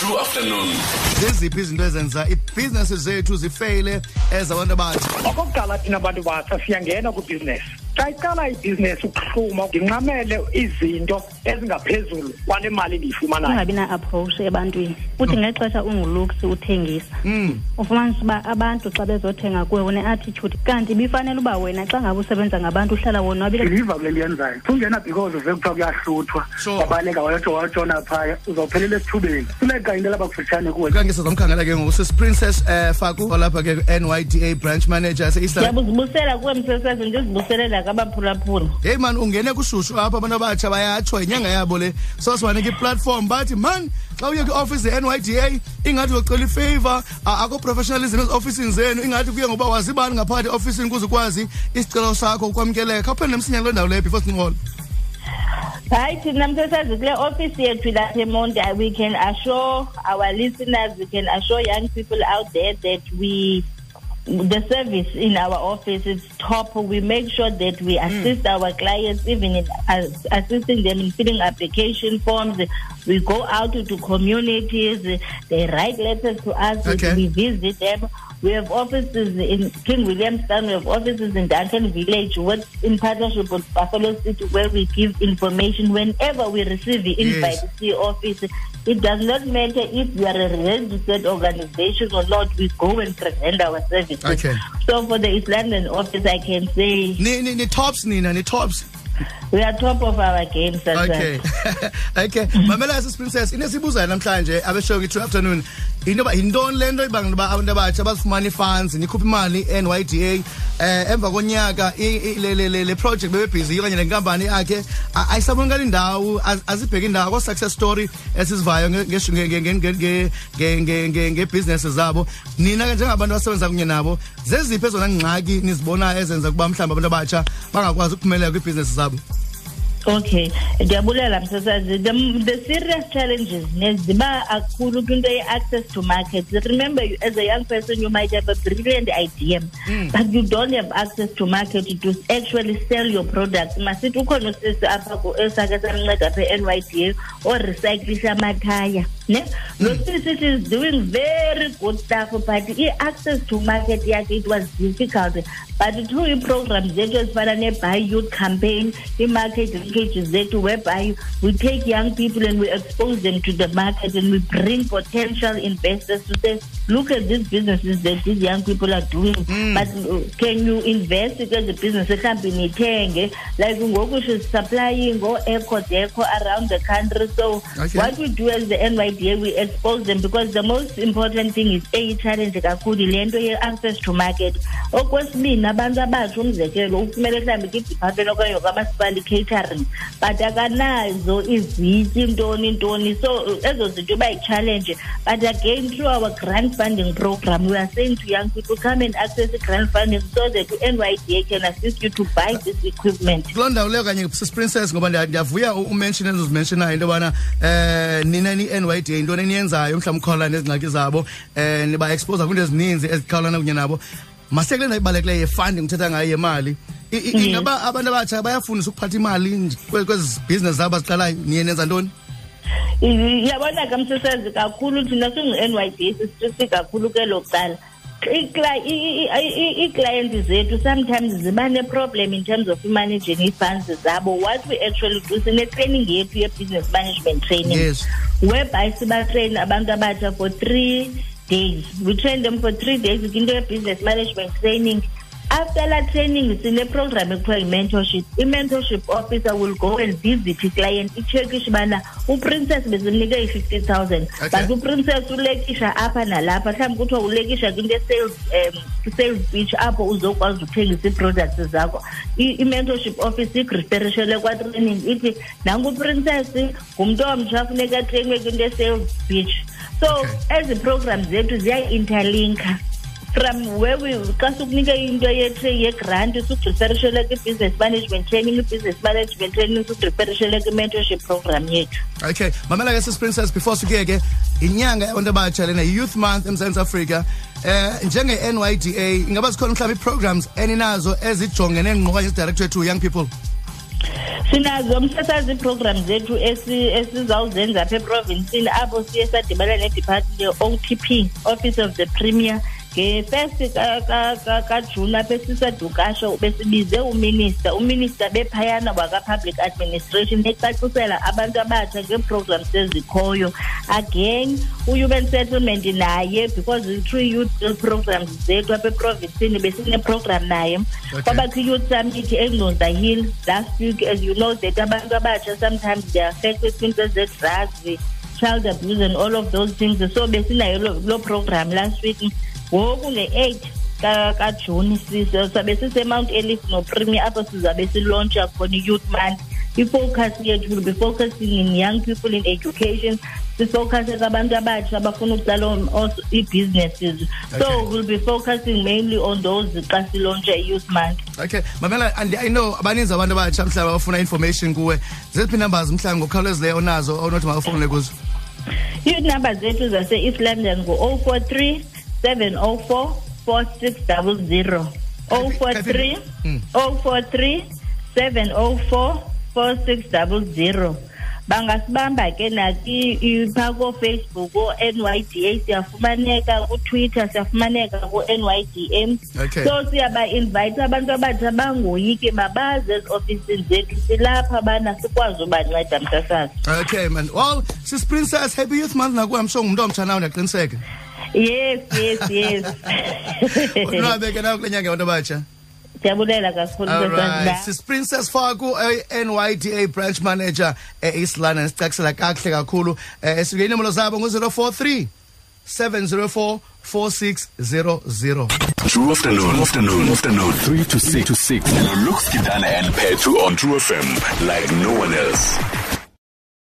true afternoon. Zeziphi izinto ezenza ibhizinesi zethu zifeyile ezabantu abatsha okokuqala thina bantu batsha siyangena kwibhizinesi xa iqala ibhizinesi ukuhluma ndinqamele izinto ezingaphezulu kwale mali ndiyifumanayo ungabi na-approach ebantwini. Uthi ngexesha unguluksi uthengisa. Mm. ufumanisa uba abantu xa bezothenga kuwe une-attitude. Kanti ibifanele uba wena xa ngabe usebenza ngabantu uhlala wonwabile ndiliva kule liyenzayo ungena because uve kuthiwa kuyahluthwa. Sure. wabaleka wayotsho wayotshona phaya. Uzawuphelela esithubeni. Funeka into elapha kufutshane kuwe. Kange sizamkhangela ke ngoku. Sisiprincess um faku olapha ke nyda branch manager yaseeastland ndiyabuzibusela kuwe msesezo ndizibuselela kabaphulaphula. Heyi mani ungene kushushu apha abantu abatsha bayatsho yinyanga yabo le. So sibanika iplatform bathi mani xa uye kwiofisi ye-nyda ingathi uyocela ifavor. Ako-professionalism eziofisini zenu ingathi kuye ngoba wazibani ngaphakathi eofisini ukwazi isicelo sakho ukwamkeleka. Khawuphele nemsinyane loo ndawo leyo before hayi thina kule ofisi yethu ilapha emonti we can assure our listeners we can assure young people out there that we the service in our office is top. We make sure that we hmm. assist our clients, even in as, assisting them in filling application forms. We go out to communities. They write letters to us. Okay. We visit them. We have offices in King Williamstown. We have offices in Duncan Village, with, in partnership with Buffalo City, where we give information whenever we receive the invite Yes. to see office. It does not matter if you are a registered organization or not. We go and present our services. Okay. So for the London office, I can say ni, ni, ni tops nina ni tops we are top of our game sasa okay. Okay. Mamela sis princess inesibuzayo namhlanje abeshoyo ngithi afternoon. Intoba yintoni le nto ibanga noba abantu abatsha bazifumana i-funds nikhupha imali i-nyda um eh, emva konyaka le project bebebhizi okanye le nkampani yakhe ayisabonakali indawo azibheki indawo koo-success story esizivayo ngebhizinesi zabo. Nina ke njengabantu abasebenza kunye nabo zeziphi ezona ngxaki nizibonayo ezenza ukuba mhlawumbi abantu abatsha bangakwazi ukuphumelela kwibhizinesi zabo? Okay, ndiyabulela msasazi. The, the serious challenges neziba kakhulu kwinto ye-access to market. Remember, you, as a young person, you might have a brilliant idea, hmm. but you don't have access to market to actually sell your products. Masithi ukhona usisi apha esake samnceda apha e-NYDA orecyclisha amathaya. Ne? Lo sisi it is doing very good stuff, but i-access to market yakhe it was difficult. But through i-programs zethu ezifana ne-Buy Youth campaign, i-market linkages zethu whereby we take young people and we expose them to the market and we bring potential investors to say, look at these businesses that these young people are doing. But uh, can you invest kwezi business mhlawumbi nithenge like ngoku she's supplying ngo-eco deco around the country so Okay. what we do as the NYDA we expose them because the most important thing is eyi-challenge kakhulu. Le nto ye-access to market. Okwesibini abantu abatsho umzekelo ufumele mhlawumbi kwi-department okanye kwamasipala i-catering but akanazo izityi ntoni ntoni so ezo zinto iba yi-challenge but again through our grant funding program we are saying to young people come and access the grant funding so that NYDA can assist you to buy this equipment. Kuloo ndawo leyo kanye sisiprincess ngoba ndiya- ndiyavuya u- umention ezo zimentionayo into yobana um nina ni-nyda yintoni eniyenzayo mhlawumbi ukhawulana nezingxaki zabo um niba-expose kwiinto ezininzi ezikhawulana kunye nabo. Masiyekule nto ibalulekileyo ye-funding uthetha ngayo yemali. I- i- ingaba abantu abatsha bayafundisa ukuphatha imali nje kwe- kwezi bhizinesi zabo baziqalayo niye nenza ntoni? Yabona ke msesazi kakhulu thina singu-NYD sistricti kakhulu ke lokuqala. Ikla- i- i- i- iiclients zethu sometimes ziba ne-problem in terms of managing ii-funds zabo. What we actually do sine-training yethu ye-business management training. Yes. whereby sibatrain abantu abatsha for three days. We train them for three days kwinto ye-business management training after the training, it's in a program called mentorship. The mentorship officer will go and visit the client. The Turkish bana, u princess bezinike 50,000. But u princess ulekisha apha nalapha. Mhlawumbe kuthiwa ulekisha kwinto sales um sales pitch apho uzokwazi ukuthengisa ii-products zakho. I-mentorship office igristerishele kwa-training ithi nanku uprincess ngumntu omtsha funeka they kwinto sales pitch. So ezi programs zethu ziyayi-interlinker from where we xa sukunike into yetra- yegrant sukudriferishele kwi-business management training i-business management training sukudriferishele kwi-mentorship program yethu. Okay mamela ke sisiprincess before sikuye ke inyanga yabantu abatsha lena yi-youth month emzantsi afrika. Um njenge-nyda ingaba zikhona mhlawumbi ii-programs eninazo ezijongene ngqo okanye ezidirected to young people? Sinazo msasazi iiprogram zethu esi- esizawuzenza apha eprovinsini apho siye sadibana nedepartment ye-otp office of the premier ngefirst ka- ka- ka- kajuni apha esisadukasho besibize uminista uminista bephayana waka-public administration ecacisela abantu abatsha ngeeprograms ezikhoyo again u-human settlement naye because i-three youth programs zethu apha eprovinsini besineprogram naye. Kwabakho i-youth summit engqonza hill last week as you know that abantu abatsha sometimes they are affected kwinto ze-drugs child abuse and all of those things. So besinayo lo- lo program last week ngoku nge-eight ka- kajuni sabe sisemount elif nopremier apho sizabe silontsha khona i-youth month. Ifocus yethu will be focusing in young people in education sifocuse kwabantu abatsha abafuna ukuqala ii-businesses so Okay. we'll be focusing mainly on those xa silontsha i-youth month. Okay mamela and i know abaninzi abantu abatsha mhlawumbi bafuna information kuwe. Zeziphi numbers mhlawumbi ngokukhawulezileyo onazo onothi makafowunele kuzo? Youth number zethu zase-east london ngu-043 704 4600 043 Mm. 043 704 4600 bangasibamba ke naki phaa koofacebook o-nyda siyafumaneka kutwitter siyafumaneka ku-nydm Okay. so siyaba-invayitha abantu abatsha bangoyiki mabaze ezi-ofisini zethu silapha bana sikwazi ubanceda msasazi okay man. Well sis princess happy youth month. Nakuwe msho ngumntu omtsha nawo ndiyaqiniseka yes yes yes. Unwabe ke nawe kule nyanga yabantu abatsha ndiyabulela kakhulu Alright, sasazibaa sis Princess Faku NYDA branch manager e-East London. Sicacisela kakuhle kakhulu eh sike inombolo zabo ngu043 704 4600 True afternoon, afternoon, afternoon, 3 to 6 to 6. Looks Kidana and Petru on True FM like no one else.